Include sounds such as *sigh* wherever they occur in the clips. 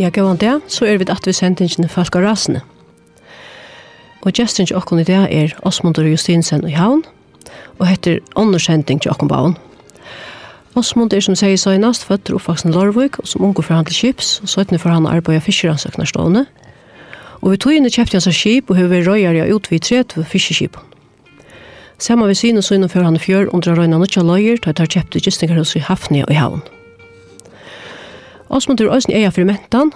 Ja, gavan det, så er vi at vi sendte inn folk av rasene. Og gesten til okken i det er Osmundur Justinsen i Havn, og heter Åndersending til okkon på Havn. Osmund er som sier søgnast, født og oppvaksen Lorvik, og som unge forhandler kips, og søttene for han arbeid av fiskeransøknarstående. Og vi tog inn i kjøpte hans skip, og høver røyere ut vid tret ved fiskeskipen. Samma vi syne så innanfor han fjør, undrar røyna nødja løyer, da tar kjøpte gistingarhus i Hafnia og i Havn. Åsmund er òsne eia fermentan,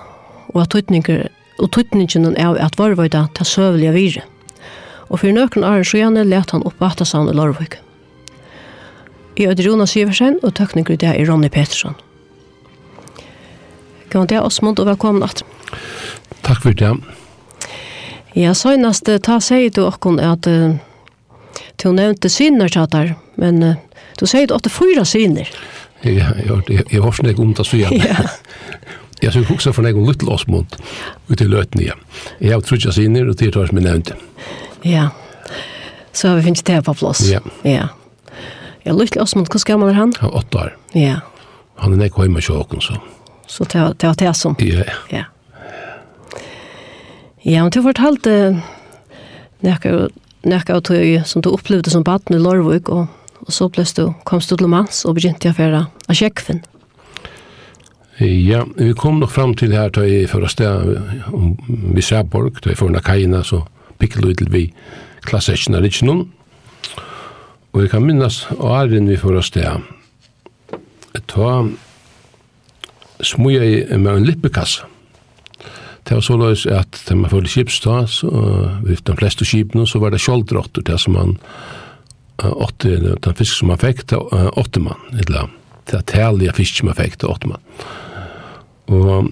og at tøytninger og tøytningen er at varvøyda ta søvelige vire. Og for nøkken Arne Sjøjane let han opp Vatasan i Lorvøk. I Ødrona Syversen og tøkninger det er Ronny Petersson. Kan det Åsmund og velkommen at. Takk for det. Ja, søgnast, ta sier du okkon at uh, du nevnte syner, tjatar, men uh, du sier du åtte fyra syner. Ja. Ja, ja, Jeg har snakket om det så Jeg synes også for noen om Little ut i løtene, igjen. Jeg har trodd jeg sinner, og det tar som jeg nevnte. Ja, så har vi finnet det på plass. Ja. Ja, ja Little Osmond, hvordan gammel er han? Han er åtte år. Ja. Han er nekko hjemme i sjåken, så. Så det var det, det som? Ja. Ja. Ja, men du har fortalt det, nekka av tøy som du opplevde som baden i Lorvik, og og så ble du, komst du til Mans og begynte å føre av kjekkfen. Ja, vi kom nok fram til her til jeg først sted vi Sæborg, da jeg foran av Kajina, så pikket du til vi klassesjene av noen. Og jeg kan minnes åren vi først sted. Ta smuja i med en lippekasse. Det var så løs at da man følte skipstad, så, de fleste skipene, så var det kjoldrotter, det som man åtte, den fisk som man fikk, til åtte mann, eller det er tærlige fisk som man fikk, til åtte mann. Og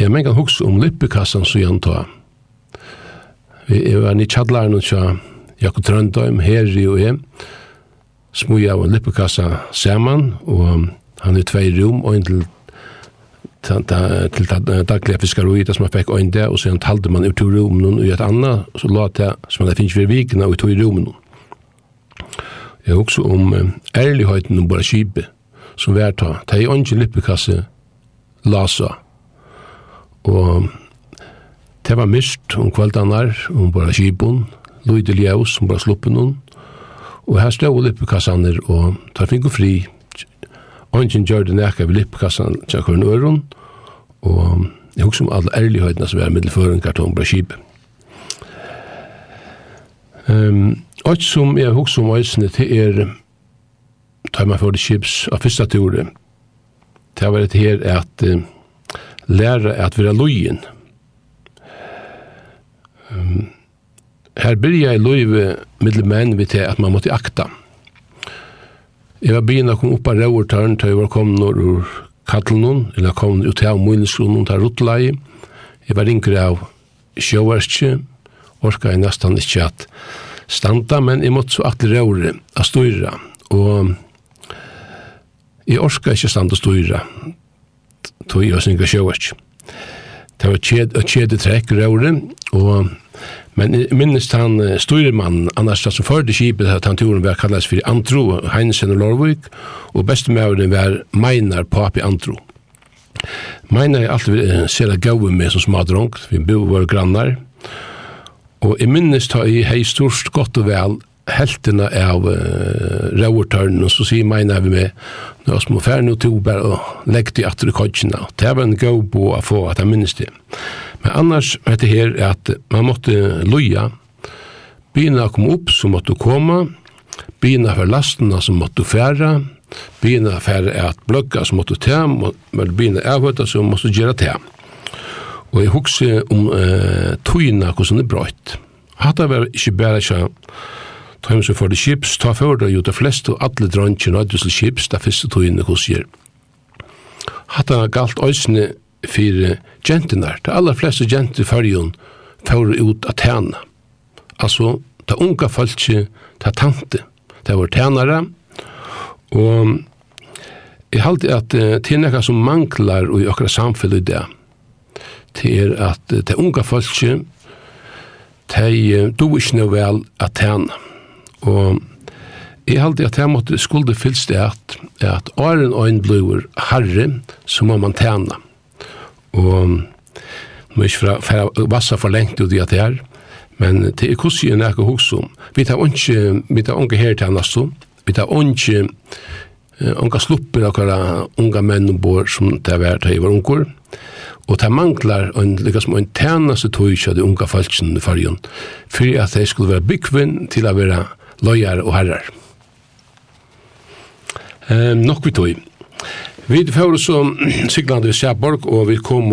jeg mener hos om lippekassan som jeg antar. Jeg var i tjadlaren og tja Jakob Trøndheim, Heri og jeg, smog av en lippekassa saman, og han er tvei rom, og en til til daglige fiskaroi, det som han fikk øynde, og så han talte man ut i rom og i et annet, så la det som han finnes ved vikene og i ut i noen. Jeg har også om ærligheten om bare kjipet som vi er ta. Det er ikke lippekasse lasa. Og det var mist om kveldene om bare kjipen, Luide Ljøs om bare sluppen noen. Og her stod lippekassene, og tar fink og fri. Ongen gjør det nekka ved lippekassene, tjakker en øron, og jeg husker om alle ærlighetene som er middelføren kartong bare skipet. Um, Alt som jeg husker om eisene til er tar man for det kips av første turen. Det har vært her at uh, lære at vi lojen. Um, her byrja jeg lojve middel menn vi til at man måtte akta. Jeg var byen å komme opp av Røvertøren til jeg var kommet når ur Kattelnån, eller kom ut av Møynesgrunnen til Rottlai. Jeg var ringer av Sjøverskje, orka jeg nesten ikke at standa, men jeg måtte så atle råre å styra, og jeg orka ikke standa å styra, tog jeg synka sjøvart. Det var kjed, kjede trekk råre, og Men minnes han styrmann, annars som førde kipet, at han turen var kallas for Antro, Heinsen og Lorvik, og bestemøveren var Meinar, papi Antro. Meinar er alltid ser det gau med som smadrong, vi bor våre grannar, Og jeg minnes ta i hei stort godt og vel heltene av uh, rauertørnen, og så sier meg når vi med, nå er små færre noe til bare og legge til atter i kodgjene. Det var en god bo å få at jeg minnes det. Men annars er det her at man måtte loja, begynne å komme opp så måtte du komme, begynne for lastene så måtte du fære, begynne for at bløkka så måtte du ta, byna avhøyta så måtte du gjøre til. Og jeg husker om uh, tøyene, hvordan det brøyt. Hatta vært ikke bare ikke tøyene som for det kips, ta for det jo de fleste og alle drøntjen og til kips, det første tøyene hos gjør. Hatta galt øsene for gentene. De aller fleste gentene i fyrjon får ut av tæna. Altså, det unga falske, de tante. De var tænare, og jeg halte at uh, det er noe som manglar i okra samfunn i det det er at det unga folket, de do ikke noe vel at tjene. Og jeg halte at jeg måtte skulde fylst det at, at åren og en blir herre, så må man tjene. Og må ikke fra, fra vassa for lengt ut i at det er, men det er kursi enn jeg ikke hos om. Vi tar ikke, vi tar ikke her til annars, vi tar ikke unga slupper av unga menn bor som det var da i var unger. Og det manglar en, lika som en tænaste tog av de unga falskene i fargen, for at de skulle være byggvinn til å være løyer og herrer. Eh, nok vi tog. Vi får så *clears throat* Siglande vi Sjæborg, og vi kom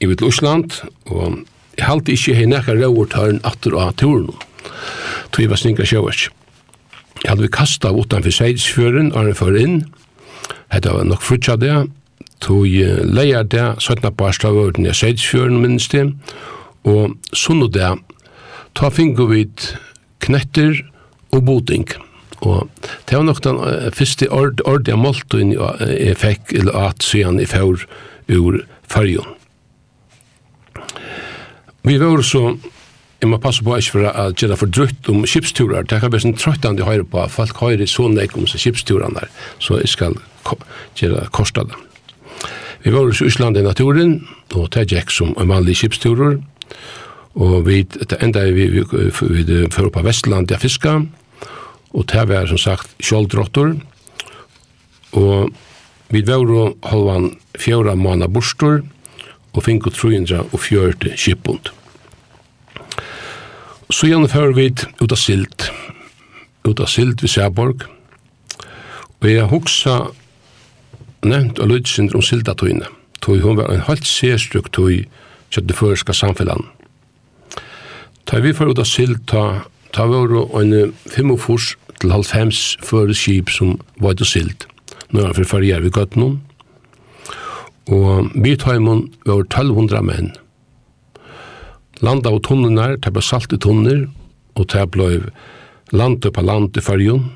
i vidt Osland, og jeg halte ikke hei nekka rauertaren atter av turen. Tog jeg var sninka sjøvers. Jeg hadde vi kastet utenfor Seidsfjøren, og han fører inn. Hette var nok frutja det, tog leier det, 17. barstad var den jeg seitsfjøren minst det, og sånn og det, ta fingo vid knetter og boding. Og det var nok den uh, første ord, ordet jeg målte inn jeg fikk, eller at siden jeg fjør ur fargen. Vi var så, jeg må passe på ikke for å gjøre for drøtt om kipsturer, det kan være sånn trøttende å høre på, folk hører så nek om skipsturene der, så jeg skal gjøre kostet det. Vi var i Ísland i naturen, og det gikk som en vanlig kipsturer, og vi, det enda vi, vi, vi, vi fører på Vestland til fiska, og det var som sagt kjoldrottor, og vi var og halvan fjøra måneder bostor, og fink og trojendra og fjørte kipund. Så gjerne fører vi ut av silt, ut av silt ved Sæborg, og jeg hoksa nevnt og lydsynder om sildatøyene, tog hun var en halvt sérstruk tøy til det føreska samfellan. Ta vi for ut av sild, ta, ta var en 45 til 90 føre skip som var til sild, når han fyrir vi gøtt noen. Og vi tar mun var 1200 menn. Landa av tunnenar, ta ble salt i tunner, og ta ble land på land i fargen,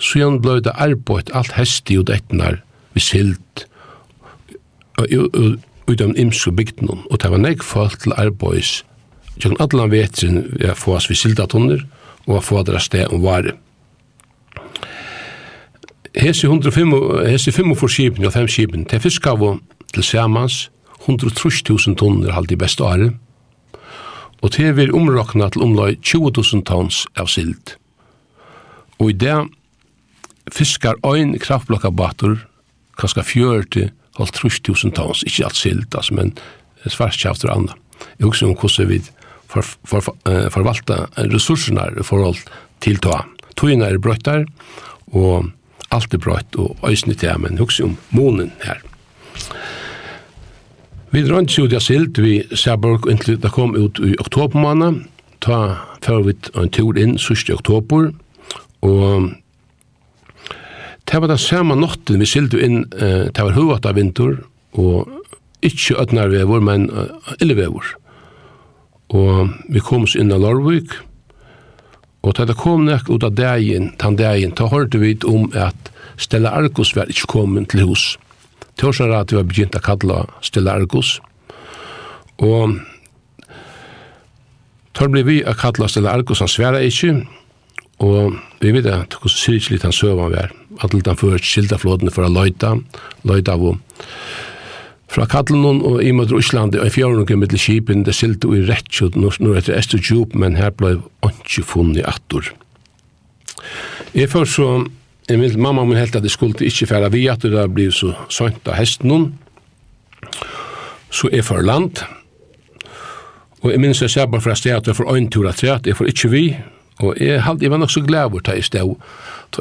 så igjen ble det arbeid alt hesti og detnar, vi silt, ut av imske bygden, og det var nek folk til arbeids, tjøkken allan vetrin vi har få oss vi sildatunner, og har få deres sted om vare. Hesi 105, hesi 5 for skipen, og 5 skipen, til fiskav til samans, 130.000 tonner halde i beste året, og til vi omrakna til omlai 20.000 tons av sild. Og i det fiskar ein kraftblokka batur kanskje 40 halvt trus tusen tons, ikke alt silt, altså, men svarskjafter og annet. Jeg husker om hvordan vi for, for, uh, forvalta ressursene i forhold til ta. Togene er brøttar, og alt er brøtt, og øysene til, men jeg husker om månen her. Vi drønt seg ut av silt, vi Sæborg, inntil det kom ut i oktobermåned, ta før vi en tur inn 1. oktober, og Det var den samme notten vi sildu inn, uh, det var huvat av vinter, og ikkje ötnar vevor, men uh, illevevor. Og vi kom oss inn av Lorvik, og da det kom nek ut av dagen, tan dagen, da hørte vi om at Stella Argos var ikkje kommet til hos. Tørsar at vi var begynt å kalla Stella Argos, og Tar blir vi a kalla Stella Argos, han sværa ikkje, Og vi vet at hvordan litt han søvann var. At litt han fører skilta flåten for å løyta, løyta av Fra Katlunum og i møter Íslandi og i fjörnungum mittel skipen, det sildi og i rettjud nord etter Estur Djup, men her blei ontsi funni attor. Jeg før så, jeg vil mamma min helt at jeg skulle ikke færa vi at det blei så sønt av hesten så jeg før land, og jeg minns jeg ser bare fra stedet at jeg får øyntur at jeg får ikke vi, Og jeg, held, jeg var nok så glad glæver til jeg stod.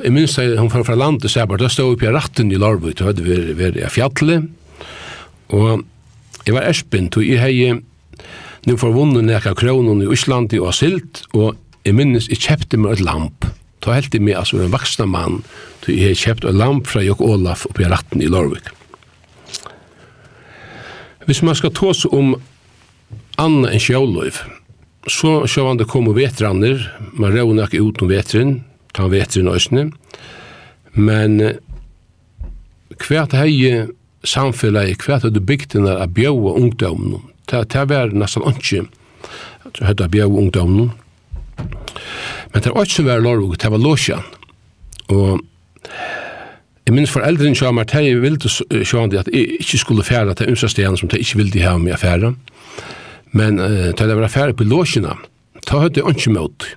Jeg minns da hun var fra landet, så jeg da stod oppe i ratten i Larvøy, da hadde vi vært i fjallet. Og jeg var Espen, så jeg hei, nu får vunnen nekka kronen i Osland og silt, og jeg minnes, jeg kjepte meg et lamp. Da held jeg meg, altså, en vaksna mann, så jeg hei kjøpt et lamp fra Jokk Olaf oppe i ratten i Larvøy. Hvis man skal tås om Anna enn sjøløyf, så sjåvande kom og vetranner, man rånak ut om vetren, ta vetren øsne, men hvert hei samfunnet, hvert hei bygdene av bjøa ungdommen, det var nesten ikke, det var bjøa ungdom men det var ikke som var lorvog, det var losjan, og Jeg minns foreldrene sa meg at jeg ville sjående at jeg ikke skulle fære til ymsa stedene som jeg ikke ville ha med å. Men uh, til jeg var ferdig på låsina, ta høyde jeg ikke mot.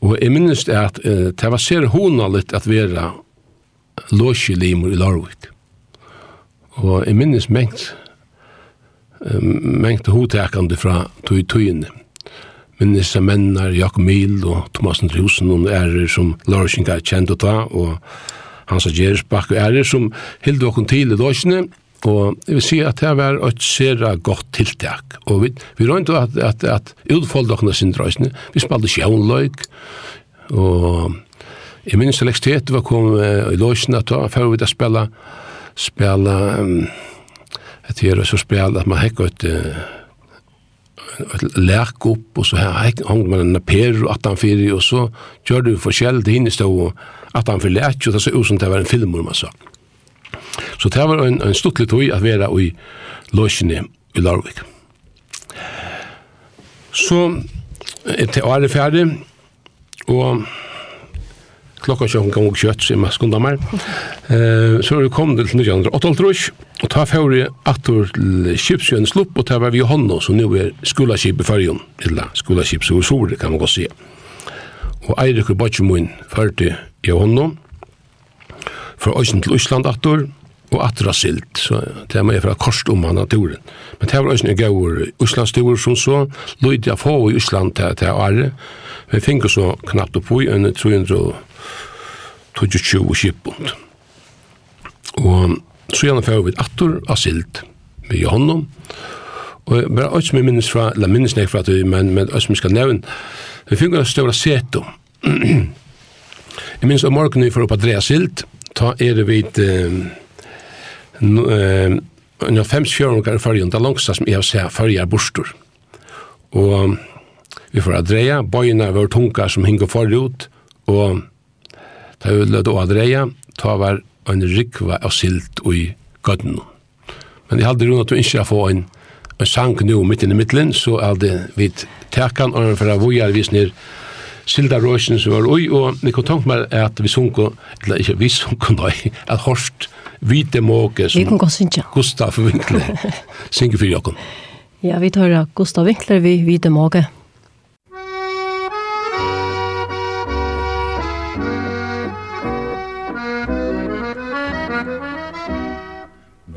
Og jeg minnes det at uh, det var ser hona litt at være låsjelimer i Larvik. Og jeg minnes mengt uh, mengt hotekande fra tog tøyene. Minnes jeg mennar Jakob Mil og Thomas Andreusen og ærer som Larvik er kjent å ta og hans og bak og ærer som hilde åkken til i låsjene Og jeg vil si at det var et sera godt tiltak. Og vi, vi røynte at, at, at utfolde utfoldokkene sin drøysene, vi spalte sjøvnløyk, og jeg minns elektritet var kom uh, i løsene at da, før vi da spela, spela, um, et her og så spela, at man hekk et, uh, et lærk opp, og så hekk hang man en per og 18-4, og så gjør du forskjell til hinn i stå 18-4 lærk, og det så ut som det var en film, man sa. Så det var en, en stuttlig tog at være i løsjene i Larvik. Så er til året ferdig, og klokka sjøkken gang og kjøtt, så jeg skunda meg. Eh, så er det kommet til 1988, og ta fjord i attor til Kipsjøen Slupp, og ta var vi i hånda, så nå er skolaskip i fyrjon, eller skolaskip så sore, kan man godt si. Og Eirik og Batjemoen førte i hånda, fra Øysen til Øsland attor, og atra silt, så det er meg fra korst om han naturen. Men det var også en gaur Íslandstur som så, lydde jeg få i Ísland til, til Are, vi fikk så knapt opp i en 322 kippund. Og så gjerne fyrir vi atur av silt med i hånden, og bare alt som jeg minnes fra, eller minnes nek fra det, men, men alt som jeg skal nevne, vi fikk en større seto. jeg minnes om morgenen vi får opp at dreja silt, ta er det vidt, eh, en av fem fjørunger i fargen, det er som jeg har sett farger borster. Og vi får adreia, bøyna var tunga som hingo forut, og da vi lød å adreia, ta var en rikva av silt i gøtten. Men jeg hadde rundt at du ikke få en, en sang nå midt i midtelen, så hadde vi tekan og for å voja vis ned Silda Røsjen som var ui, og vi kom tanke meg at vi sunko, eller ikke vi sunko, nei, at Horst Vite Måke som... Vi kan gå. Gustav Winkler. Synge for jokken. Ja, vi tar Gustav Winkler *laughs* vi Vite Måke.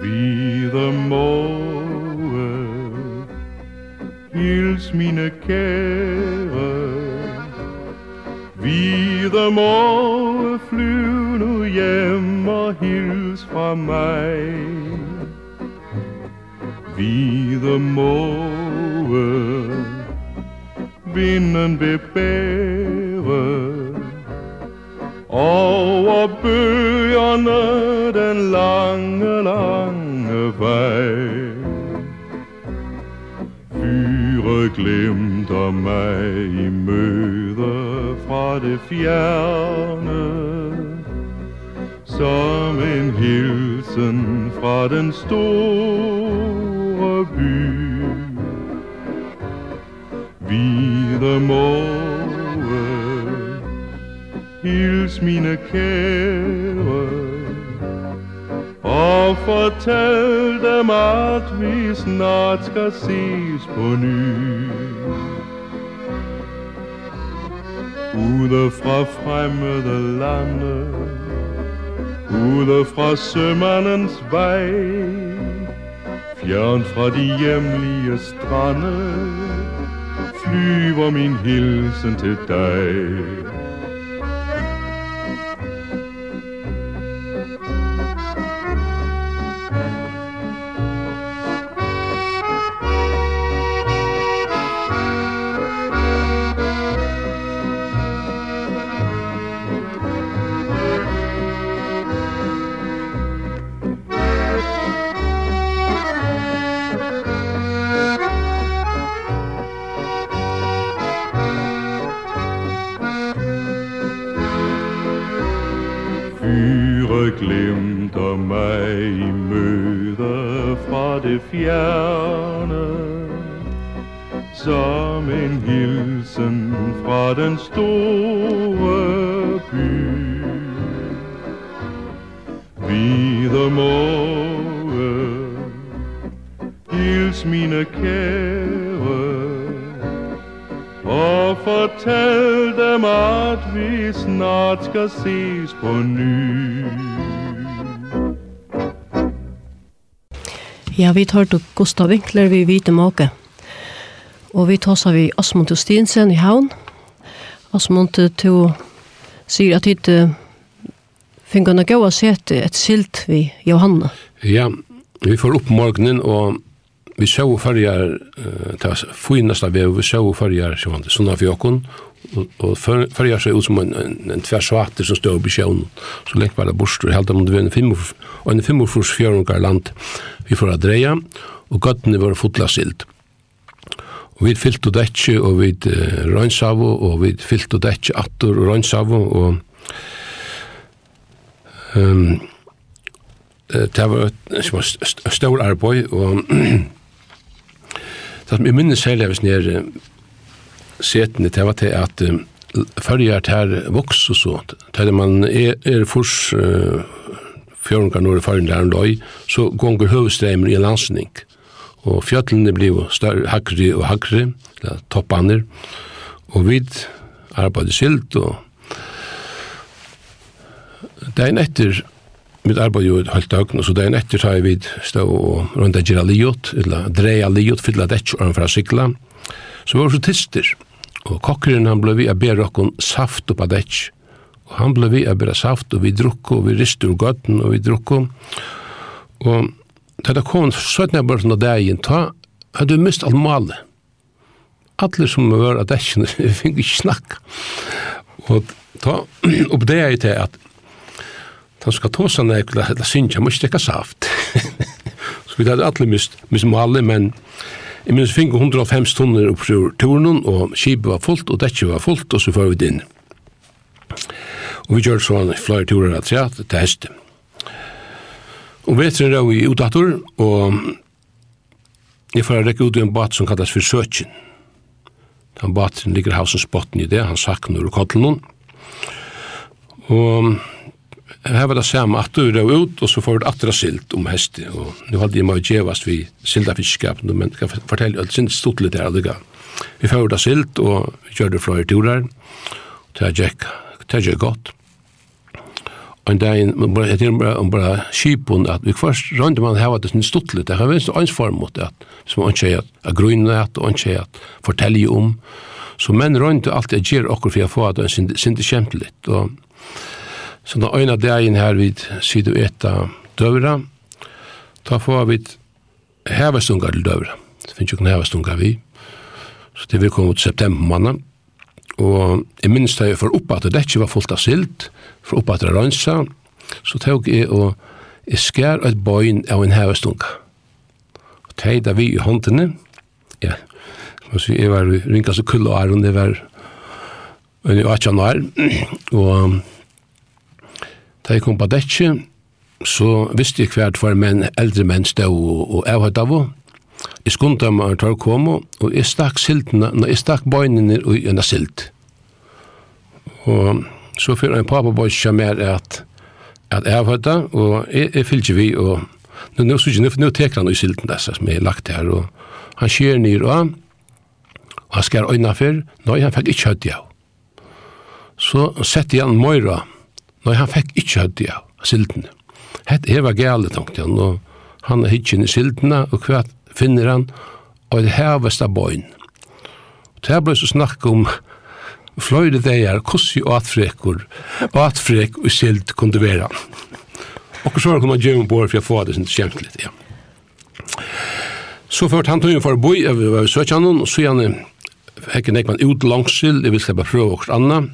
Vide Måke Hils mine kære Vide Måke Flyv nu hjem og hils fra mig Vide måge Vinden bebære Over bøgerne den lange, lange vej Fyre glimter mig i møde fra det fjerne som en hilsen fra den store by. Vide måge, hils mine kære, og fortæl dem, at vi snart skal ses på ny. Ude fra fremmede lande, Ude fra sømannens vej Fjern fra de hjemlige strande Flyver min hilsen til dig. hørte Gustav Winkler vi vite måke. Og vi tåsa vi Asmund til Stinsen i havn. Asmund til sier at hit uh, finner han å gå og sete et silt vi Johanna. Ja, vi får opp morgenen og vi sjå färjar ta finaste väv vi så färjar så vant såna för jakon och färjar så ut som en en, en tvärsvart som står på sjön så länge var det borstor helt om det var en fem och en fem för fjärungar land vi får dreja och gatten var fotla silt og vi fyllt og detje og vi uh, rønsavo og vi fyllt og detje attor og rønsavo og um, det var et stor arbeid og Det som jeg minnes særlig hvis nere setene, det var til at um, følger her voks og så. Til man er, er fors uh, fjørnka når det følger der løy, så gonger høvestreimer i en landsning. Og fjøtlene blir større, hakre og hakre, eller toppaner. Og vi arbeider silt, og det er en etter mitt arbeid jo helt døgn, og så det er en etter tar jeg vid stå og rundt jeg gira liot, eller dreia liot, fylla dekk og anfra sikla. Så var vi så tister, og kokkeren han ble vi a ber okkon saft oppa dekk, og han ble vi a ber saft, og vi drukko, og vi rister ur gøtten, og vi drukko. Og da det kom søtten jeg bare sånn av dagen, ta hadde vi mist alt malet. Alle som var av dekken, *laughs* vi fikk ikke snakka. Og ta oppdega jeg til at Da skal tåsa nek, eller synkja, må ikke saft. *laughs* så vi hadde alle mist, mist måle, men jeg minns finko 105 tonner opp sur turen, og skipet var fullt, og dekket var fullt, og så får vi inn. Og vi gjør sånn flere turer at seg til heste. Og vetren er vi utdator, og jeg får rekke ut i en bat som kallas for Søtjen. Den baten ligger havsens botten i det, han sakner og kottelen. Og Her var det samme at du røv ut, og så får du atra silt om heste. Og nu hadde jeg meg djevast vi sildafiskskapen, men jeg kan fortelle alt sin stort litt her, allega. Vi får da silt, og vi gjør det flere turer. Det er jeg godt. Og en dag, jeg til om bare skipen, at vi først rønte man her, at det er stort litt, det har vært en form mot det, som man ikke er grunnet, og ikke er fortelle om. Så menn rønte alltid gjør okkur for å få at det er det kjempe litt, og Så den ene dagen her vid syd og eta døvra, da får vi hevestunga til døvra. Det finnes jo ikke hevestunga vi. Så det vil komme ut september måned. Og jeg minns jeg for oppa at det ikke var fullt av silt, for oppa at det rønsa, så tok jeg og jeg skær et bøyn av en hevestunga. Og teida vi i håndene, ja, så jeg var ringa så kull og æren, det var en i 18 år, og Da jeg kom på dette, så visste jeg hvert for menn, eldre menn stod og og avhøyt av henne. Jeg skundet meg til å komme, og jeg stakk siltene, når jeg stakk bøynene i en silt. Og så fyrir en pappa bøy som mer at at avhøyta, og jeg, jeg fylgjer vi, og nå, nå, nå, nå teker han i silten disse som jeg lagt her, og han skjer ned og han, og han skjer øynene fyr, nei, han fikk ikke høyt av. Så sette han møyra, Nei, han fikk ikke høyde av sildene. Hett er var gale, tenkte han, og han er hitjen i siltene, og hva finner han, og det her var bøyen. Og det ble så snakk om fløyde deier, hvordan og atfrekker, og atfrek og silt kunne være. Og så var det kommet gjemme på for jeg får det sånn kjent litt, ja. Så ført han tog inn for å bo, jeg var søkjannen, og så gjerne fikk en ikke ut langsild, jeg vil slippe prøve og annet,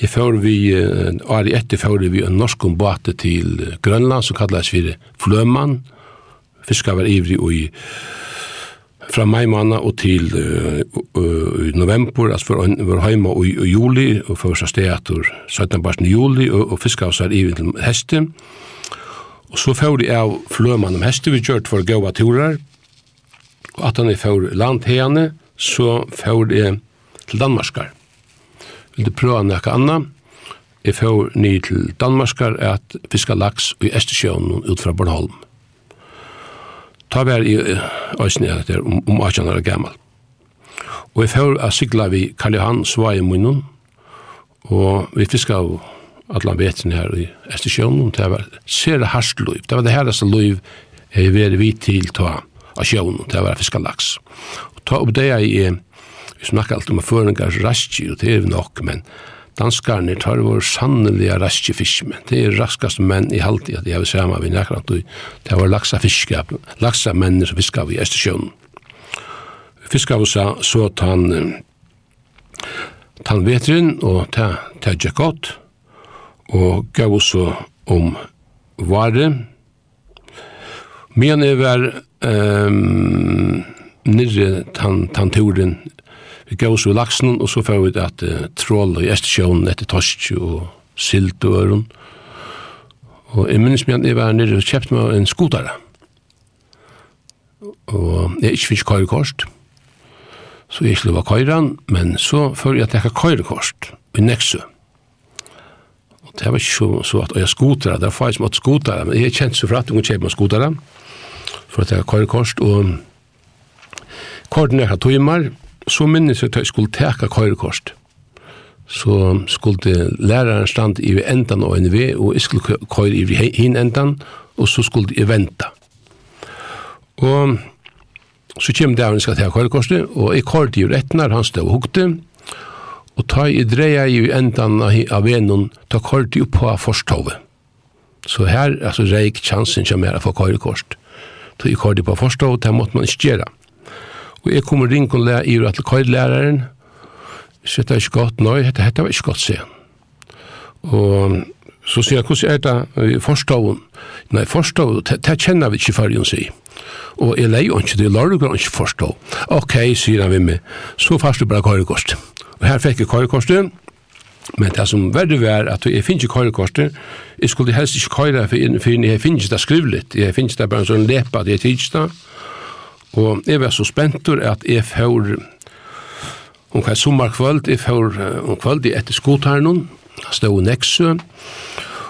Jeg får vi, året etter får vi en norsk båte til Grønland, som kallast for Fløman. Fiska var ivrig og i fra mai måned og til uh, uh, november, altså for, var hjemme og, i juli, og for så sted etter 17. barsen i juli, og, og fiska var ivrig til heste. Og så får vi av Fløman om heste, vi gjørt for gåa turer, og at han er for landhegene, så får jeg til Danmarskar vil du prøve noe annet. Jeg får ny til Danmarskar at fiska laks i Estersjøen ut fra Bornholm. Ta vær i Øysene at det om, om 18 år gammal. Og jeg får a sigla vi Karl Johan Svai munnen, og vi fiska av allan vetin her i Estersjøen, det var sere harst liv. Det var det herreste liv jeg veri vi til ta av sjøen, det var fiska laks. Og ta opp det jeg Vi snakkar alltid om føringar raski, og det er vi nok, men danskarne tar vår sannelige raski fiskmenn. Det er raskast menn i halvtid, at jeg vil sama vi nekrant, det var laksa fiskap, laksa menn som fiskar vi i Estersjøen. Fiskar vi så, så tann, tann vetrin, og ta, ta godt, og gav oss om vare. Men jeg var um, nirre tann, tann turen vi gav oss i laksen, og så får vi at uh, troll og Estersjøen etter torsk og silt og øren. Og jeg minnes meg at jeg var nere og kjøpte meg en skotare. Og jeg ikke fikk køyrekost, så jeg ikke var køyren, men så før jeg tekket køyrekost i Nexø. Og det var ikke så, så at jeg skotare, det var faktisk måtte skotare, men jeg kjente så for at jeg kjøpte meg skotare, for at jeg køyrekost, og koordinerte tøymer, og så minnes jeg at jeg skulle teka køyrekort. Så skulle læreren stand i endan av en ved, og jeg skulle køyre i hin endan, og så skulle jeg vente. Og så kom det av en skal teka køyrekortet, og jeg kørte i rettnar, han stod og hukte, og ta i dreia i endan av venon, ta kørte jo på forstovet. Så her, altså, reik chansen kommer jeg å få køyrekort. Så jeg kørte på forstovet, det måtte man ikke gjøre. Og jeg kommer ring og lær i rett til køydlæreren. Så det er ikke godt, nei, dette, dette var ikke godt, sier han. Og så sier jeg, hvordan er det i forståen? Nei, forståen, det kjenner vi ikke før, hun sier. Og jeg leier ikke, det lar du ikke forstå. Ok, sier han ved meg, så fast du bare køyrekost. Og her fikk jeg køyrekostet, men det som verre var at jeg finner ikke køyrekostet, jeg skulle helst ikke køyre, for jeg finner ikke det skrivlet, jeg finner ikke det bare en sånn lepa, det er tidsdag, Og jeg var så spentur at jeg får om hva sommerkvöld, jeg får om kvöld i etter skotarnon, stå i Nexø,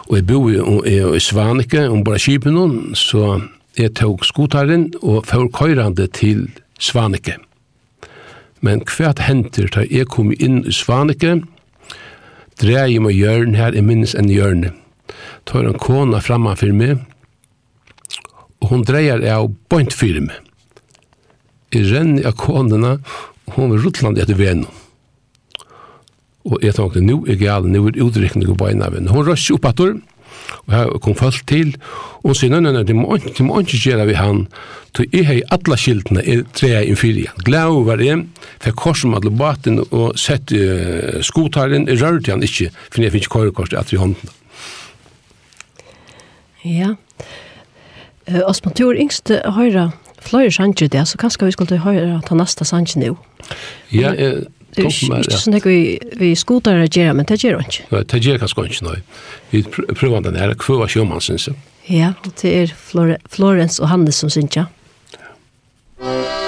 og jeg bor i, i Svanike, om bara kipen så jeg tog skotaren og får køyrande til Svanike. Men hva henter da jeg kom inn i Svanike, dreier jeg meg hjørn her, jeg minnes en hjørne. Tar en kona framme for meg, og hun dreier jeg av bøynt for meg i renni av konene, hun var rutland etter venen. Og jeg tenkte, nå er gale, nå er utrykning på beina av henne. Hun røst opp etter, og her kom folk til, og hun sier, nei, nei, nei, det må ikke, gjøre vi han, til jeg har alle skiltene, jeg treier inn fire. Glau var det, for korset med alle baten, og sett uh, skotaren, jeg rørte han ikke, for jeg finner ikke kørekorset etter i hånden. Ja. Uh, Osman, du er yngste høyre, flere sanger det, så kanskje vi skulle høre ta neste sanger nå. Ja, jeg tok meg, ja. Ikke sånn at vi, vi skoter å gjøre, men det gjør han ikke. Nei, det gjør kanskje ikke, nei. Vi prøver den her, hva var sjømann, synes jeg. Ja, og det er Flore, Florence og Hannes som synes jeg. Ja.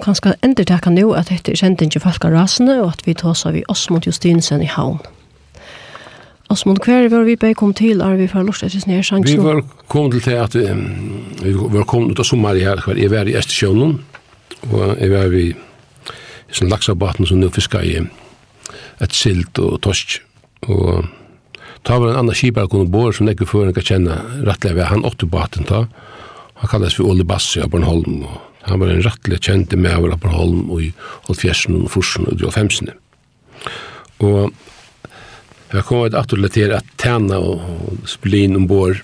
som kanskje ender takka nå at dette er kjent ikke folk av rasene, og at vi tås av Osmond Justinsen i havn. Osmond, hver var vi bare kom til, er vi fra Lort etter sned sjansen? Vi var kom til til at vi var kom ut av sommer i her, hver jeg var i Estesjønnen, og jeg var i i sånn laksabaten som nå fiska i et silt og torsk, og Ta var en annan kipar kunne bor som nekker før han kan kjenne rettelig ved han åtte baten ta. Han kalles for Ole Bassi av Bornholm og Han var en rettelig kjente med over og i Holfjersen og Forsen og Djolfemsene. Og jeg kom et attorlig til at tæna og spille inn ombord.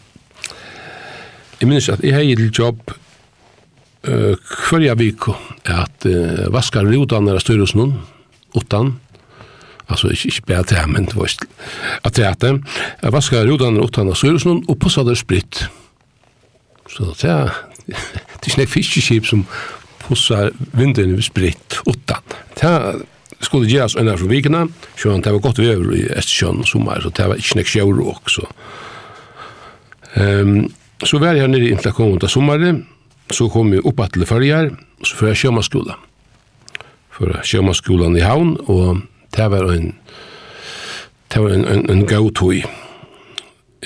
Jeg minnes at jeg har gitt jobb uh, hverja vik at uh, vaskar rotan av styrelsen utan altså ikke, ikke bare til men det var ikke at det er jeg vaskar rotan er utan av styrelsen og pusset er spritt så det er det er ikke fiskeskip som pussar vinden ved spritt utan. Det skulle gjøres øyne fra vikene, så det var godt vever i Estesjøen og sommer, så det var ikke nek sjøver også. Um, så var jeg her nere inntil jeg kom ut sommeren, så kom jeg opp til farger, så får jeg sjømannsskolen. For sjømannsskolen i havn, og det var en, det var en, en, en god tog.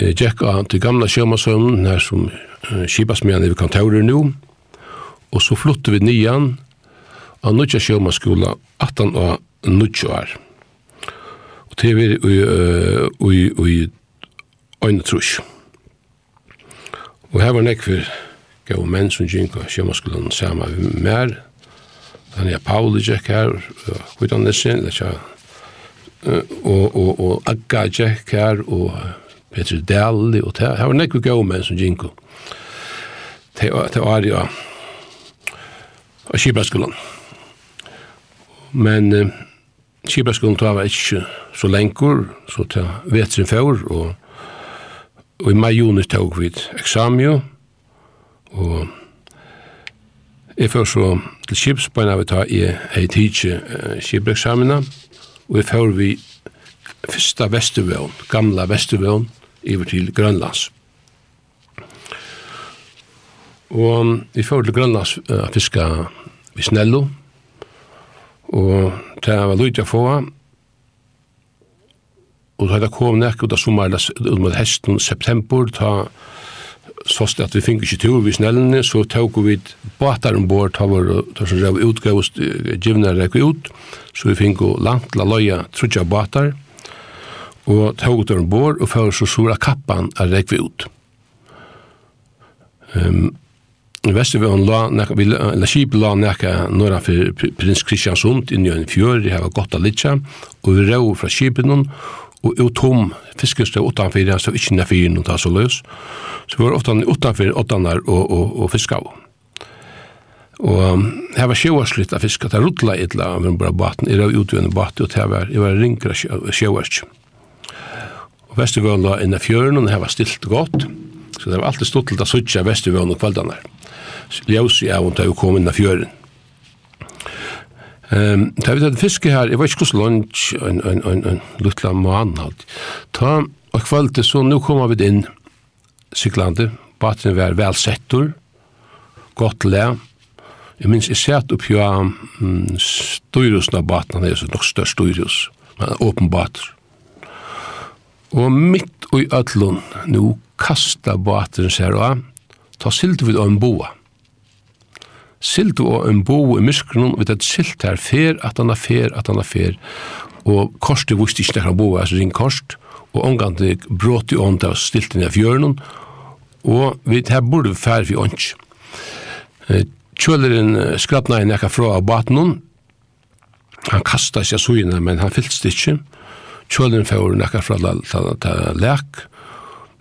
Jeg gikk av til gamle sjømannssøvnen, her som uh, skipasmjene i kontorer nå, og så flyttet vi nian av Nutja Sjømanskola 18 av Nutja år. Og det var i, i, i, Øyne Trus. Og her var nek for gav menn som gikk av Sjømanskolan sammen med mer. Den er Pauli gikk her, hvordan det Nissen, og, og, og Agga gikk her, og Peter Dalli, og det her var nek for gav menn som gikk av. Det var det, av Kibraskolen. Men eh, Kibraskolen tar var ikke så lengur, så ta vetrin fjord, og, og i mai juni tog vi et eksamio, og jeg fjord så til Kibsbeina vi tar i hei tidsi Kibreksamina, og jeg fjord vi fyrsta Vestervån, gamla Vestervån, iver til Grønlands. Og vi får til Grønlands uh, fiska vi Snello, og det var lyd å få, og da kom nek ut av sommeren, ut mot hesten september, ta sås det at vi fikk ikke tur vi snellene, så tok vi båtar ombord, ta var ta som rev utgavst, givna rek ut, så vi fikk langt la loja trutja båtar, og tok vi ombord, og fyrir så sura kappan er rek ut. Um, i Vestervøen la, nek, vi, la skip la nekka norra for prins Kristiansund inn i en fjør, det var godt av litja, og vi rau fra skipen og ut tom fiskestøy utanfyrir, så ikke nefyr noen ta så løs. Så vi var ofta utanfyrir åttanar og, og, og fiska av. Og her var sjøvarslitt av fiska, det rutla etla av den bra baten, jeg rau utvøyne baten, og det var, jeg var ringra sjøvarsk. Og Vestervøen la inn i fjøren, og det var stilt godt, så det var alltid stått til å sutja Vestervøen og kvaldanar ljus i av om det er kom inn av fjøren. Ehm, um, det vi tatt fiske her, jeg var ikke hos lunch, en, en, en, en luttla månad. Ta, og kvalite, så nå kommer vi inn syklande, baten var vel settur. godt le. Jeg minns, jeg sett opp jo um, styrusen av baten, han er så nok størst styrus, men åpen bater. Og mitt og i ødlun, nå kasta baten seg av, ta silt vid å en boa silt og en bo i myskron, vi tatt silt her fer, at han er fer, at han er fer, og korset viste ikke nekker bo, altså ring korset, og omgande brått i ånd av stilt inn i fjørnen, og vi her burde fer vi ånd. Kjøleren skrapna i nekka fra av baten han kasta seg sugene, men han fyllt ikke. Kjøleren fjør nekka fra lak,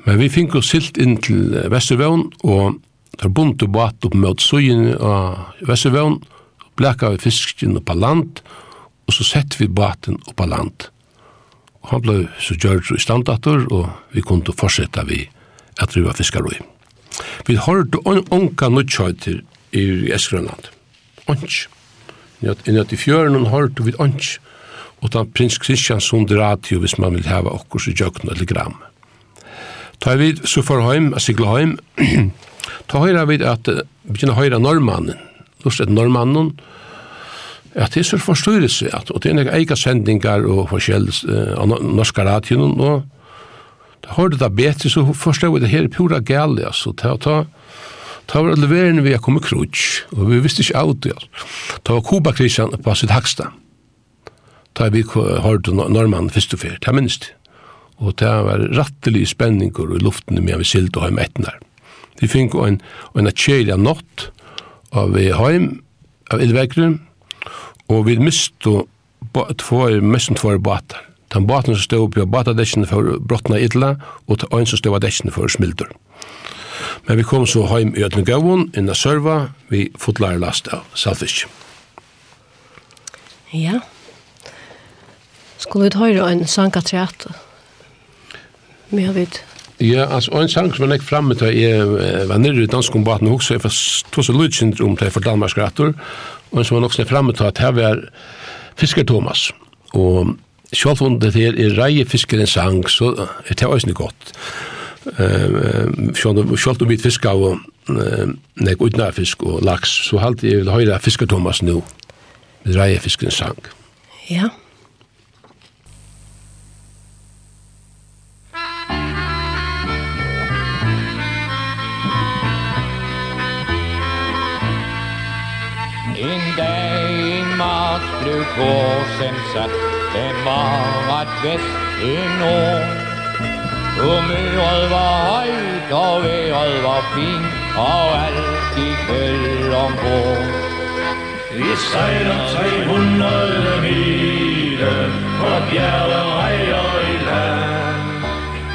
men vi fikk oss silt inn til Vestervån, og Der bunte båt opp mot søyen av Vesevøvn, blekka vi fisken opp av land, og så sett vi båten opp av land. Og han ble så gjørt i standator, og vi kunne fortsette vi at driva fiskarøy. Vi hørte onka nødkjøyter i Esgrønland. Onk. Innat i fjøren hørte vi onk. Og da prins Kristiansson drar til hvis man vil hava okkur i jøkken eller gramme. Ta vi så for heim, a sigla heim, ta høyra vi at begynner høyra normannen, lust et normannen, at det er så forstyrrelse, at, og det er eiga eika sendingar og forskjell av uh, norska radioen, og da hørte det bedre, så forstod vi det her pura gale, altså, ta, ta, ta var leverende vi kom kommet krutsk, og vi visste ikke av det, ta var Kuba-krisen på sitt haksta, ta vi hørte normannen først og fyrt, ta minst det og det var rattelig spenninger i luften med vi silt og heim etnar. Vi fikk en, en kjelja natt av vi heim, av elvekren, og vi mistu tvoi, mestan tvoi batar. Den baten som stod oppi av batadekkene for brottna idla, og den som stod av dekkene for smildur. Men vi kom så heim i Øtlen Gavon, inna Sørva, vi fotlar last av Salfisk. Ja. Skulle vi ta høyre en sanka? Ja med vidt? Ja, altså, og en sang som var nekk framme til jeg var nirri i dansk kombaten og også, jeg var tog så lydsyndrom til for Danmarks rattor, og en som var nok snakk framme til at her var Fisker Thomas, og selv om det her er reie fisker en sang, så er det også godt. Um, sjálf om vi fiskar og nek utnær fisk og laks, så halte jeg vil høyra Fisker Thomas nu, reie fisker en sang. Ja, ja. går som sagt Den var ret vest i nord Humøret var højt og vejret var fint Og alt gik vel ombord Vi sejler 300 meter På bjerget rejer i land.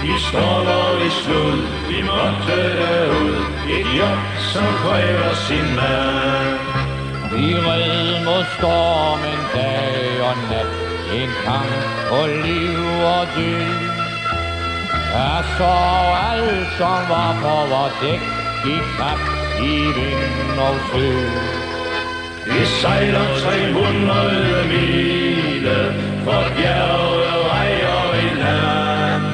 Vi stål i slud Vi måtte derud Et jobb som kræver sin mand Vi red mod stormen dag og nat En kamp på liv og død. Jeg så alt som var på vores dæk Gik tabt i vind og sø Vi sejler 300 mile For bjerge, rejer i en land.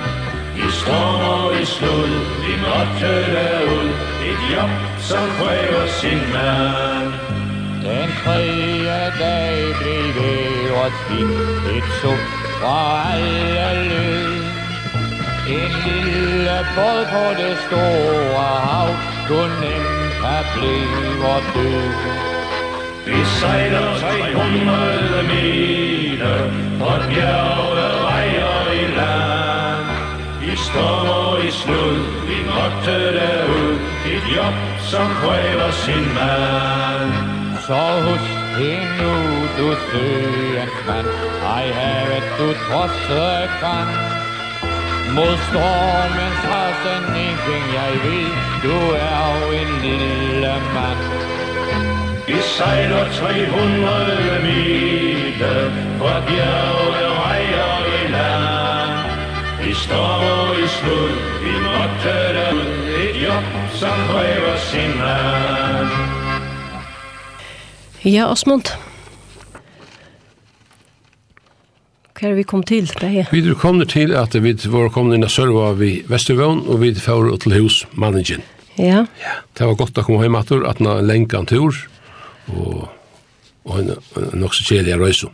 Vi stormer i slud, vi måtte derud Et job som kræver sin mand. Den tredje dag blev årets fint Et suk fra alle løb En lille båd på det store hav kunne nemt er blevet død Vi sejler 300 meter Fra bjerge vejer i land. Vi stormer i slud Vi måtte derud Et job som kræver sin mand Så husk det nu, du søens mand Ej havet du trodse kan Mod stormens rasen, ingenting jeg vil. Du er jo en lille mand Vi sejler 300 mile Fra bjerge rejer i land. Vi står i slud, vi måtte derud Et job, som kræver sin mand Ja, Osmund. Hva er vi kom til? Beie? Vi er kommet til at vi var kommet inn og sørva vi Vestervån, og vi får til hus managen. Ja. ja. Det var godt å komme hjem etter, at han lenka en tur, og, og en, en også kjelige røyse.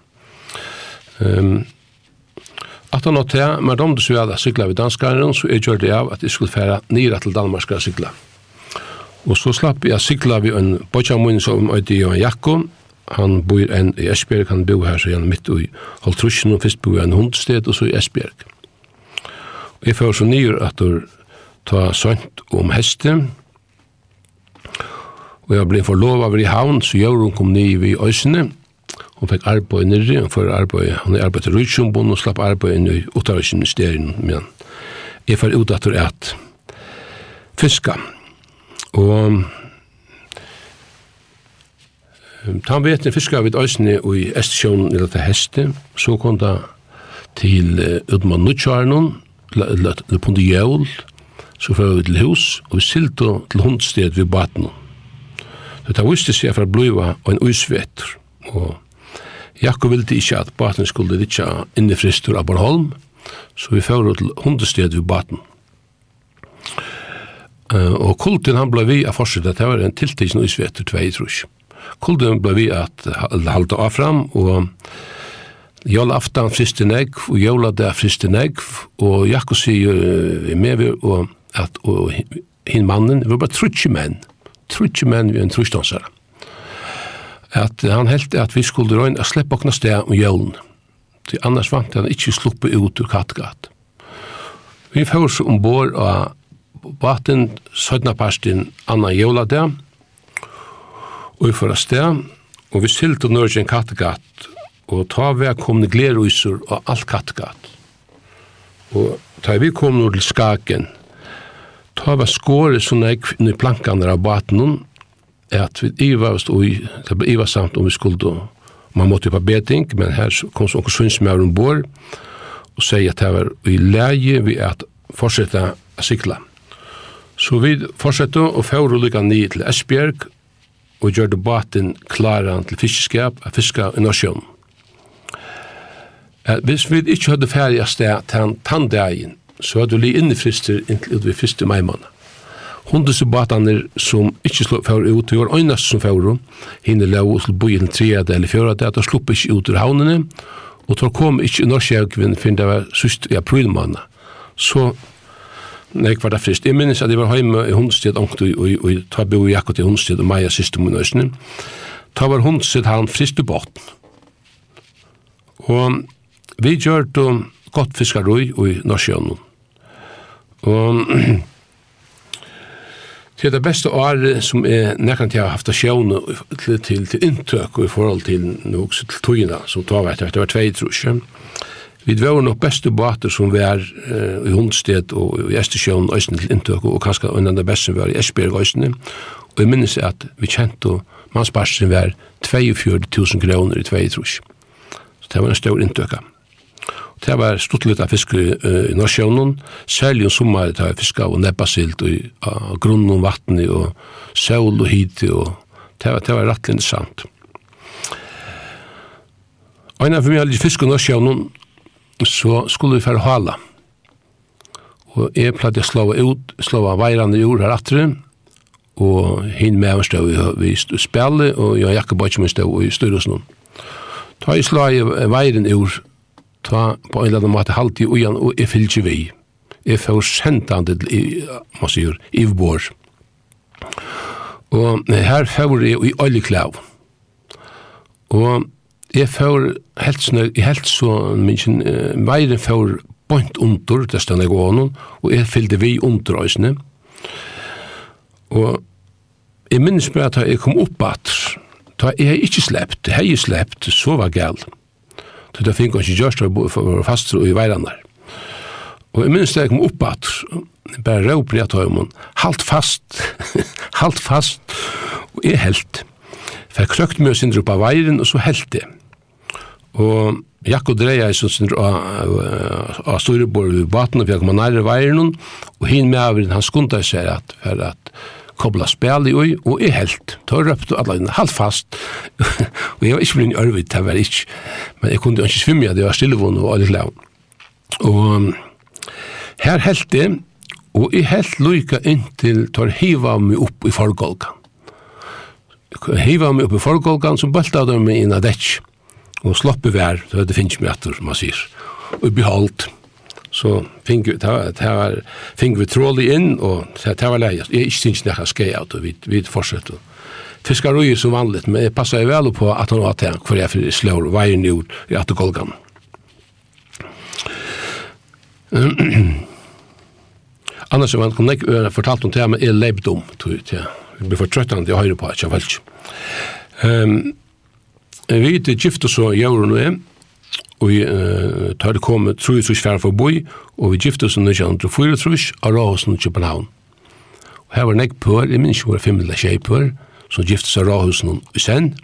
Um, at han har til, men om du så hadde sykla ved danskaren, så jeg gjør det av at jeg skulle fære nere til Danmark skal sykla. Ja Og så slapp jeg sikla vi en bøtjamun som øyde Johan jakko. Han bor en i Esbjerg, han bor her så igjen midt i Holtrusjen, og først bor jeg en hundsted, og så i Esbjerg. Og jeg får så nyer at du ta sønt om hesten, og jeg ble forlova over i havn, så gjør hun kom nye i Øysene, Hon fikk arbeid nere, hun fyrir arbeid, hun er arbeid til Rujtjumbun, og slapp arbeid inn i Utarvisministerien, men jeg fyrir ut at fiska. Og Tan vetni fiskar við æsni og i Estsjón eller til heste, så kom det til Udman Nutsjarnon, eller på Jævl, så fyrir vi til hus, og vi sildo til hundsted ved baten. Det har vist seg fra bløyva og en uisvetter, og Jakob ville ikke at baten skulle ditja innifristur av Borholm, så vi fyrir til hundsted ved baten og kulten han ble vi av forsøkta, det var en tiltidsen og isvetter tvei jeg. Kulten ble vi at halda av fram, og jola aftan friste negg, og jola der friste negg, og Jakko sier med vi, og at og, hin mannen, vi var bare trutsi menn, trutsi menn vi en trusdansare. At han helt at vi skulle røyne a slippe okna sted om jølen. Til annars vant han ikkje sluppe ut ur Kattegat. Vi fyrir så ombord av baten, sødna parsten, annan der. og i fyrra sted, og vi sylte nørgen kattegatt, og ta vi kom ni glerusur og alt kattegatt. Og ta vi kom nå til skaken, ta vi skåret sånne i plankene av baten, at vi ivast og det ble ivast samt om vi skulle man måtte jo på beting, men her kom så noen synsmøver ombord, og sier at det var i leie vi at fortsette å sikla. Så vi fortsette og fjorde lykka nye til Esbjerg og gjør det baten klare til fiskeskap av fiska i Norsjøen. Eh, Hvis vi ikke hadde ferdig av sted til tanndegjen, så hadde vi li innefrister inntil vi ved første meimannet. Hundes og bataner som ikke slå fjord ut, det var øynest som fjord, hinne lov til byen tredje eller fjord, at de slupp ikke ut ur havnene, og tar kom ikke i Norsjøen, for det var sust i aprilmannet. Så nek var det frist. Jeg minnes at jeg var heima i hundstedt og jeg tar bo i akkurat i hundstedt og meia siste mun øsne. Ta var hundstedt han frist i båten. Og vi gjør det godt fiskarøy i Norsjøen. Og til det beste året som er nekkant jeg har haft sjøen til, til, til inntøk og i forhold til noe til tøyina som tar vært, det var tvei trusje. Vi var nok beste båter som var uh, i Hundsted og i Estersjøen og til inntøk, og kanskje en av de beste var i Esbjerg og Øystein. Og jeg minnes at vi kjente mannsparsen var 42.000 kroner i tvei trus. Så det var en stor inntøk. Det var stort litt av fisk i, uh, i Norsjøen, særlig om sommeren det var fisk av nebbasilt og uh, grunn og vatten og sol og hit og det var, det var rett interessant. Og en av meg hadde fisk i Norsjøen så skulle vi fære hala. Og jeg pleide jeg slå ut, slå av veirene jord her atre, og hinn med oss stod vi spjallet, og jeg jakke bare min stod i styrelsen. Ta i slå i veiren jord, ta på en eller annen måte halte i ujan, og jeg fyllt ikke vi. Jeg får sendt han til, man sier, Ivbor. Og her får jeg i oljeklav. Og Jeg får helt sånn, jeg helt så minkjen, uh, veire får bont under, det stod jeg gående, og jeg fyllte vi under øsene. Og jeg minnes meg at jeg kom opp at, da jeg har ikke slept, jeg har slept, så var gæl. Så da fikk jeg ikke gjørst for å fast og i veirene der. Og jeg minnes da jeg kom opp at, bare råper jeg tar om halt fast, *laughs* halt fast, og jeg helt. Fær kløkt meg og sindre opp av veiren, og så helte. Og Jakko dreia som sindre av Storebor ved baten, og fikk man nærre veiren, og hin med avrin, han skunda seg at, for at kobla spel i oi, og er helt. Da røpte alle inn halvt fast, og jeg var ikke blinn i ørvid, det var ikke, men jeg kunne ikke svimme, det var stillevån og alle klæv. Og her helt det, og jeg helt lykka inntil tar hiva meg opp i forgolgan hiva mig upp i forgolgan, så bølta de meg inn av dekk, og sloppe vær, så det finnes meg etter, som man sier, og beholdt. Så fink, ta, ta, fink vi trålig inn, og det, det var leie. Jeg ikke synes nekka skei av det, vi, vi fortsetter. Fiskar ui som vanligt, men jeg passer jo vel på at han var til hver jeg fyrir slår veien ut i atterkolgan. Annars var han kom nek øyne fortalt om det, men jeg levd om, tror jeg, Det blir for trøttende å høyre på at jeg ikke. Um, vi er gift og så gjør hun det, og vi uh, tar det komme tru trus fær for boi, og vi gifte oss under kjent og fyra trus av Råhusen i København. Og her var nek pør, jeg minns jo var fem eller tjei pør, som gifte seg Råhusen i Sen.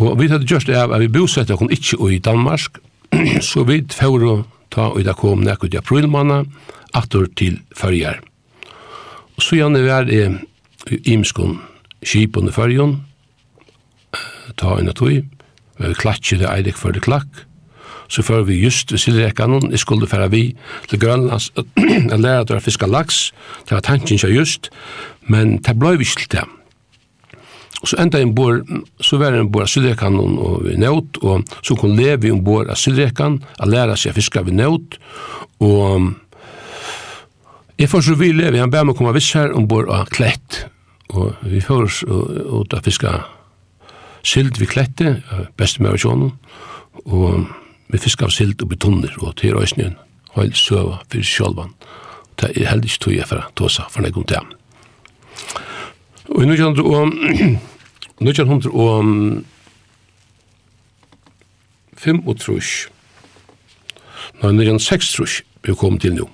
Og vi hadde gjort det av at vi bosette oss ikke i Danmark, så vi tfævde ta og det kom nek ut i aprilmanna, atter til fyrjar. Og så gjerne var det imskon skipun i fyrjun, ta inn at vi, vi har klatsi det eirik det klakk, så fyrir vi just ved sildrekanon, jeg skulle færa vi til Grønlands, jeg lærer at det var fiska laks, det var tanken ikke just, men det blei vi til det. Og så enda en bor, så var en bor av sildrekanon og vi nøyt, og så kunne leve en bor av sildrekan, a læra seg fiska vi nøyt, og jeg får så vi leve, han ber meg komme viss her, om bor av klett, og vi høres ut av fiska sild vi klette, beste med orsjonen, og vi fiskar sild og betonner, og *clears throat* til røysnyen, høyld søva fyrir sjálvan. Det er heldig ikke tog jeg fra tåsa for nekken til. Og i 1905 og trus, nei, 1906 trus, vi kom til nå.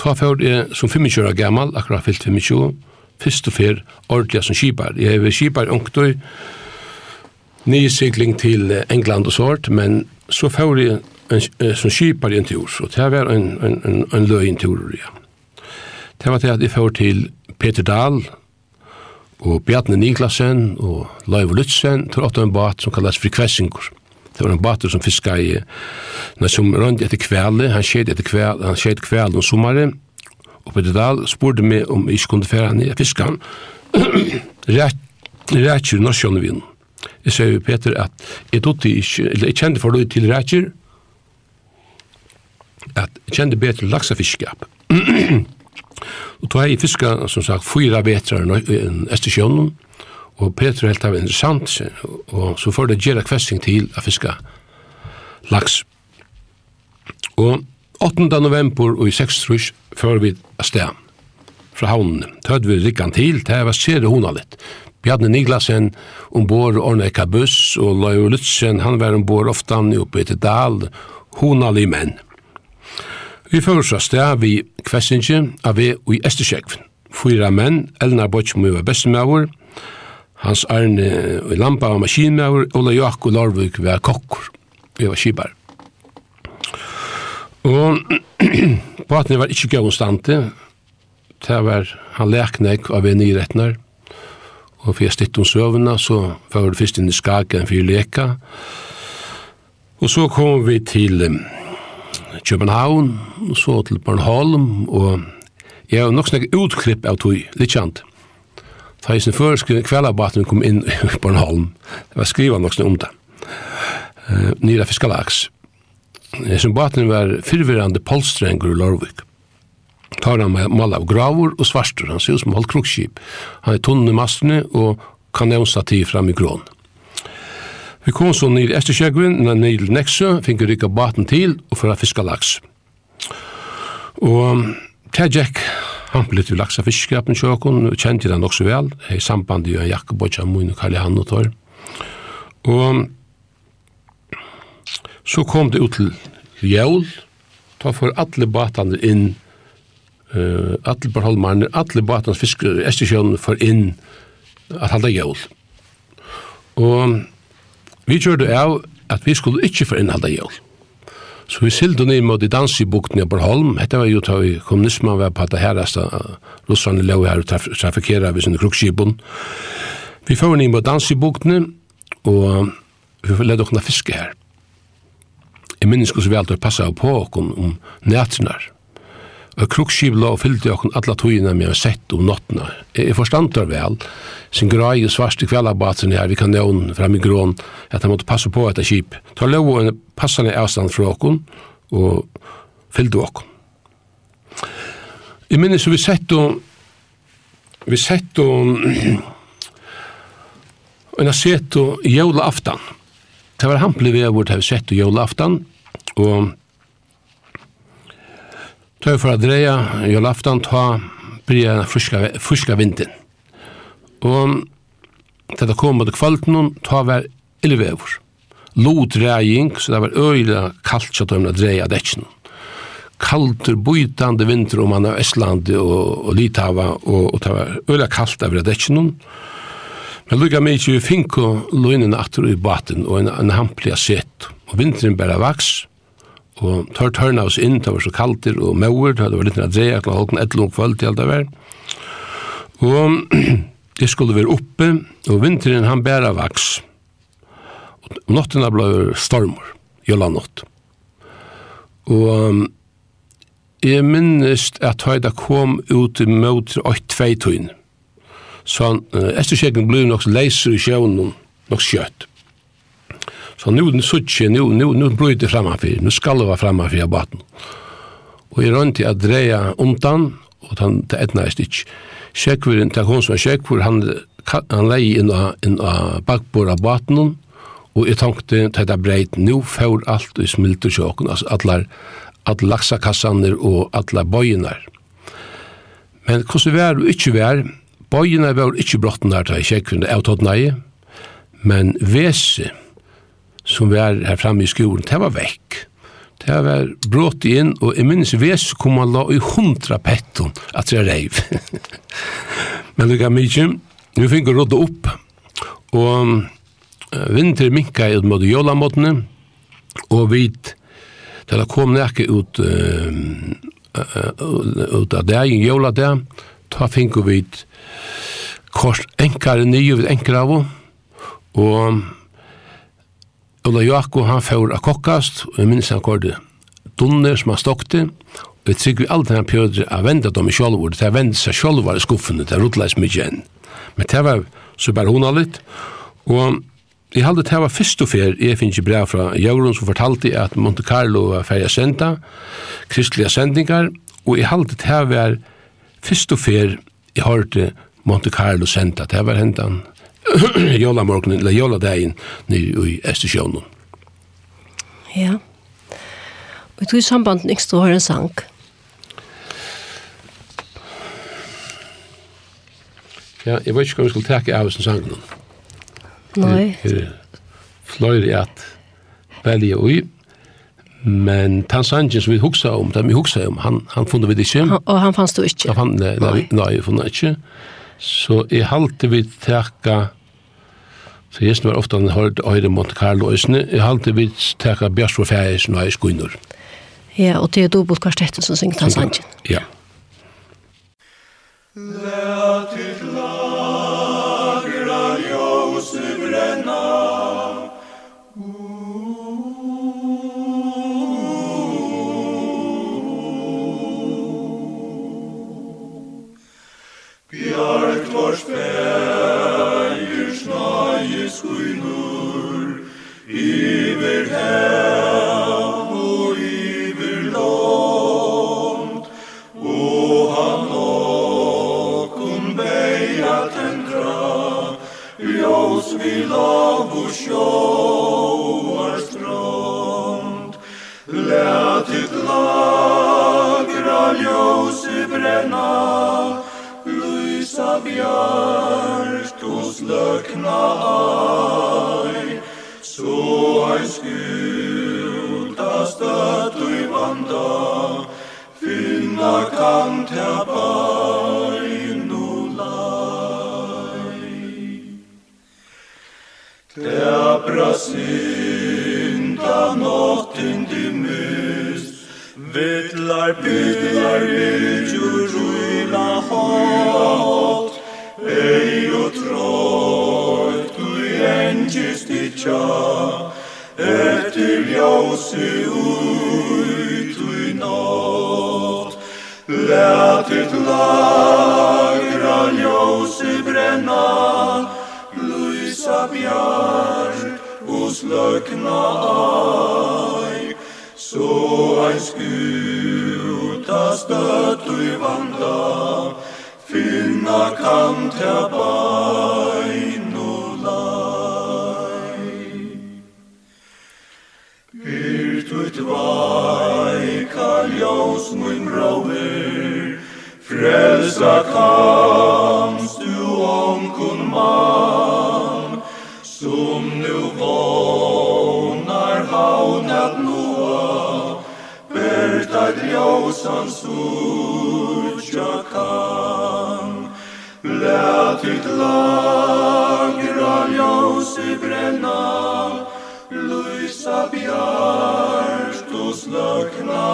Ta fyrir som 25 gammal, akkurat fyllt 25, fyrst og fyr ordentlig som skipar. Jeg er skipar ungtøy, nysikling til England og svart, men så får jeg en, som skipar i en tur, så det var en, en, en, en løgn tur, ja. Det var det at jeg får til Peter Dahl, og Bjarne Niklasen, og Leiv Lutzen, til åtta en bat som kallas Frikvessingur. Det var en bater som fiska i, nei, som rønd etter kvelde, han skjedde etter kvelde, han skjedde kvelde om sommaren, oppe i Dal spurte meg om jeg ikke kunne fære ned fiskan. Rætjer norsjåne vinn. Jeg sier jo Peter at jeg, ikke, eller, jeg kjente for til rætjer, at jeg kjente bedre laksafiskap. *clears throat* og tog jeg fiska, som sagt, fyra vetrar i Estersjønnen, og Peter helt av interessant, og så får det gjerra kvesting til å fiska laks. Og 8. november og i 6. trus før vi av stedan fra havnen. Tød vi rikkan til, det var sere hona litt. Bjarne Niklasen ombord ordna ekka buss, og Løyvo Lutzen, han var ombord oftan oppe i dal, hona li menn. Vi fører oss sted vi kvessinje av vi i Estersjekven. Fyra menn, Elnar Botchmo var bestemauer, Hans Arne og Lampa var maskinmauer, Ola Jakko Larvik var kokkur. Vi var kibar. Og *clears throat* partner var ikke gøy stande. Det var, han leknek av en nyretnar. Og for jeg stitt om søvnene, så var det først inn i Skagen for å leka. Og så kom vi til København, og så til Bornholm, og jeg har nok snakket utklipp av tog, litt kjent. Da jeg sin første kveldabaten kom inn i Bornholm, det var skriva nok snakket om det. Nyra fiskalaks. Hesen baten var fyrvirrande polstrengur i Lorvik. Tar han med mal av gravur og svarstur, han ser ut som halvkrukskip. Han er tunne mastene og kanonstativ fram i grån. Vi kom så nir Estersjøgvin, nir Nexø, finner rikka baten til og fyrir fiska laks. Og Tjekk, han ble til laksa fiskerappen sjøkon, og kjente den også vel, i samband i Jakob Bodja, Moin og Karli Hannotor. Og Så kom det ut til jævl, ta for alle batene inn, uh, alle barholmarne, alle batene fisk, Estersjøen for inn, at halda jævl. Og vi kjørte av at vi skulle ikke for inn halda jævl. Så vi sildu ned mot i dansibukten i Borholm. Hette var jo ta vi kommunismen var på det herreste. Russerne lå her og traf trafikera ved sine krukskipen. Vi får ned mot dansibukten og vi får lede okna fiske her. Jeg minnes hvordan vi alltid passet på okken om nætrinar. Og krukskib lå og fyllte okken alla togene med en sett om nottena. Jeg forstand det vel, sin grai og svarste kvellabatsen her, vi kan nøvn fram i grån, at han måtte passe på etter skip. Ta lov og en passende avstand fra okken, og fyllte okken. Jeg minnes vi sett og vi sett og en sett og jævla aftan. Det var hamplig vi har vært sett og jævla aftan, Og tøy for å dreie, jeg la aftan ta bryr den fyrska vinden. Og dette kom mot kvalten, ta var illvever. Lodreing, så det var øyla kaldt så tøymna dreie dekken. Kaltur, bøytande vinter om man av Østlandi og, og Litava, og, og det var øyla kaldt av dekken. Men lukka mykje vi finko løgnene atter i baten og en, en hamplig sett. Og vinteren bare vaks, Og tar tørna oss inn, det var så kaltir og mauer, det var litt nær dreja, klar halken etlom kvöld til alt det var. Og det skulle være oppe, og vinteren han bæra vaks. Og nottena ble stormor, jolla nott. Og jeg minnest at høyda kom ut i møt 8-2-tøyn. Så han, etter sjekken blei nok leiser i sjøvnen, nok skjøtt. Så nu den suttje, nu, nu, nu brøyde framafyr, nu skalva framafyr av baten. Og jeg rønte at dreia omtan, og han det etna er stikk. Sjekvuren, det er hun som er sjekvur, han, han lei inn av, inn av bakbord av baten, og jeg tenkte, det breit, nu får alt i smilt smilter sjåken, altså allar, allar laksakassaner og allar bøyinar. Men hvordan vær og ikke vær, bøyinar var ikke brottnar til sjekvuren av tatt nei, men vese, som var her framme i skolen, det var vekk. Det var brått inn, og jeg minnes ves kom han la i hundra petton at jeg reiv. *laughs* Men det gav mykje, vi fikk å rådde opp, og vinter minka i måte jolamåttene, og vi, da det kom nekje ut, ut av det, i jola det, da fikk vi kors enkare nye, enkare av, og Ola Jako, han får a kokkast, og jeg minns han kordi dunner som han stokte, og jeg trygg vi aldri han pjødre a venda dem i sjolvor, det er venda seg sjolvor i skuffene, det er rutleis mykje igjen Men det var så bare hona litt, og jeg halde det var fyrst og fyr, jeg finnes ikke brev fra Jauron som fortalte at Monte Carlo var feria senda, kristelige sendingar, og jeg halde det var fyrst og fyr, jeg hørte Monte Carlo senda, det var hendan *clears throat* jola jolamorgen, eller jola dagen nere i Estersjønnen. Ja. Og du i samband ikke stod har en sang? Ja, jeg vet ikke om vi skulle takke av sin sang nå. Nei. er fløyre at velge ui, men Tan sangen som vi huksa om, den vi huksa om, han, han funnet vi det ikke. Han, og han fanns du ikke? Han fann, nei, nei, nei, nei, nei, nei, Så jeg halte vi teka, så jeg var ofte han hørt Øyre Monte Carlo Øysene, jeg halte vi teka Bjørs og Færes når jeg. Ja, og det er dobbelt kvartetten som synger hans sangen. Ja. Let it lagra ljósi brenna, lysa bjart og slökna æg, så ei skulda støtt i vanda, finna kan tja bæg no lai. Tja brasinda nottin Vittlar pyttlar bytjur ruina hat. Ei og trojt du enkist itja Etter ljausi uit i natt Lät ditt lagra ljausi brenna. Lysa bjärd hos lökna aj Så ein skuta støtt i vanda, finna kan ta bein og lei. Hyrt ut vai kall mun brauer, frelsa kall, kad ljósan surgja kan. Lät ditt lagra ljósi brenna Lysa bjärst och slökna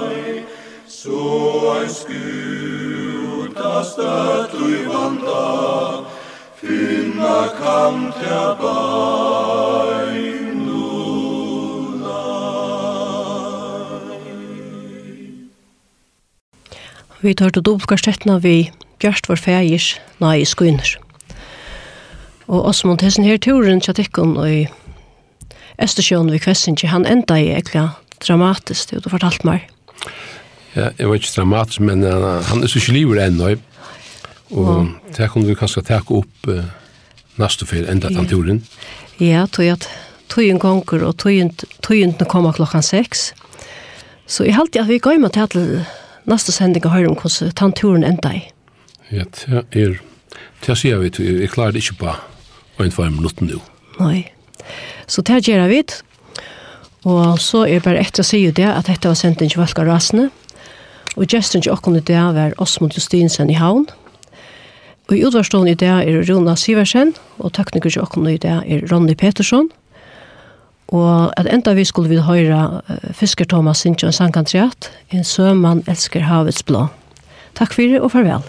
aj. Så en skuta stött i vanda. Finna kam tja baj Vi tar til dobbeltkvarstettene vi gjørst vår fægis nei skuiner. Og Osmond, hessen her turen til tikkun i Estersjøen ved Kvessingi, han enda i ekla dramatisk, det du fortalt meg. Ja, jeg var ikke dramatisk, men uh, han er så ikke livet ennå. Og det kunne vi kanskje takke opp uh, neste fyr, enda den turen. Ja, tog at tøyen gonger og tøyen, tøyen kom klokkan seks. Så jeg halte at vi går med til neste sending og høre om hvordan tanturen enda i. Ja, det er, det sier vi, jeg klarer det ikke på en fem minutter nå. Nei, så det gjør vi, og så er det bare etter å si det, at dette var sendt inn til Valka Rasene, og gesten til åkken i det var Osmond Justinsen i Havn, og i utvarstående i det er Rona Siversen, og tekniker til åkken i det er Ronny Petersson, Og at enda vi skulle vi høyra Fisker Thomas Sintjøn Sankantriat, en sømann elsker havets blå. Takk fyrir og farvel.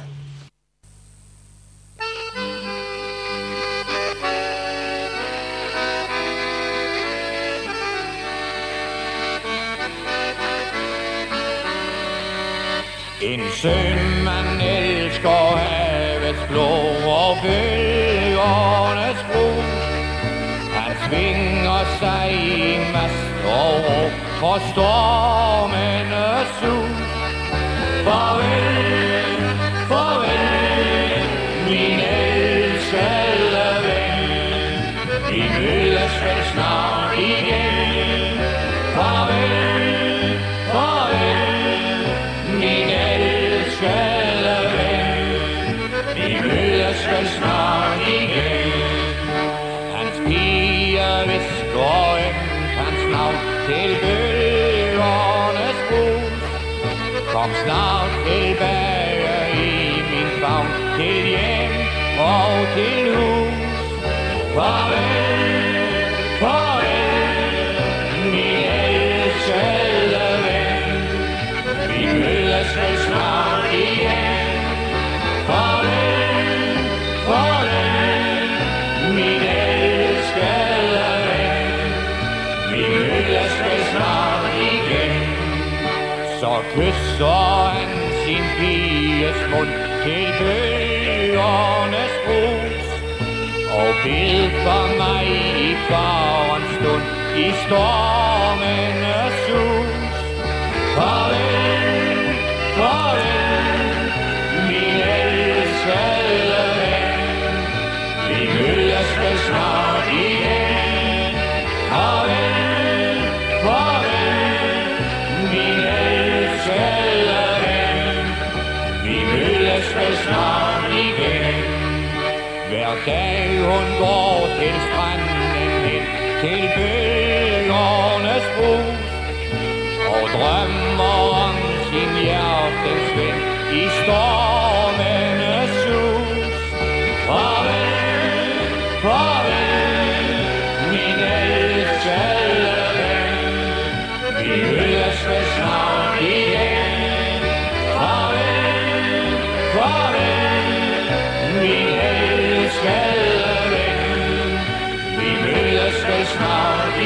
En sømann elsker havets blå og bølgernes brug. Han svinger sig i mast og ro For stormen er sus Farvel Kom snart tilbage i min favn Til hjem og til hus. Farvel Kysser han sin piges mund til bøgernes brus Og bed for mig i farens stund i stormene hun går til stranden ind Til bølgernes brus Og drømmer om sin hjertens ven I stormenes sus Farvel, farvel, min elskede ven Vi mødes ved snart igen. Farvel, farvel, min elskede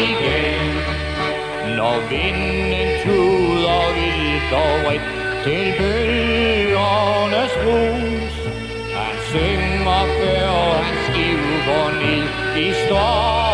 igen Når vinden tuder vildt og vredt Til bølgernes brus Han synger før han skiver ned i storm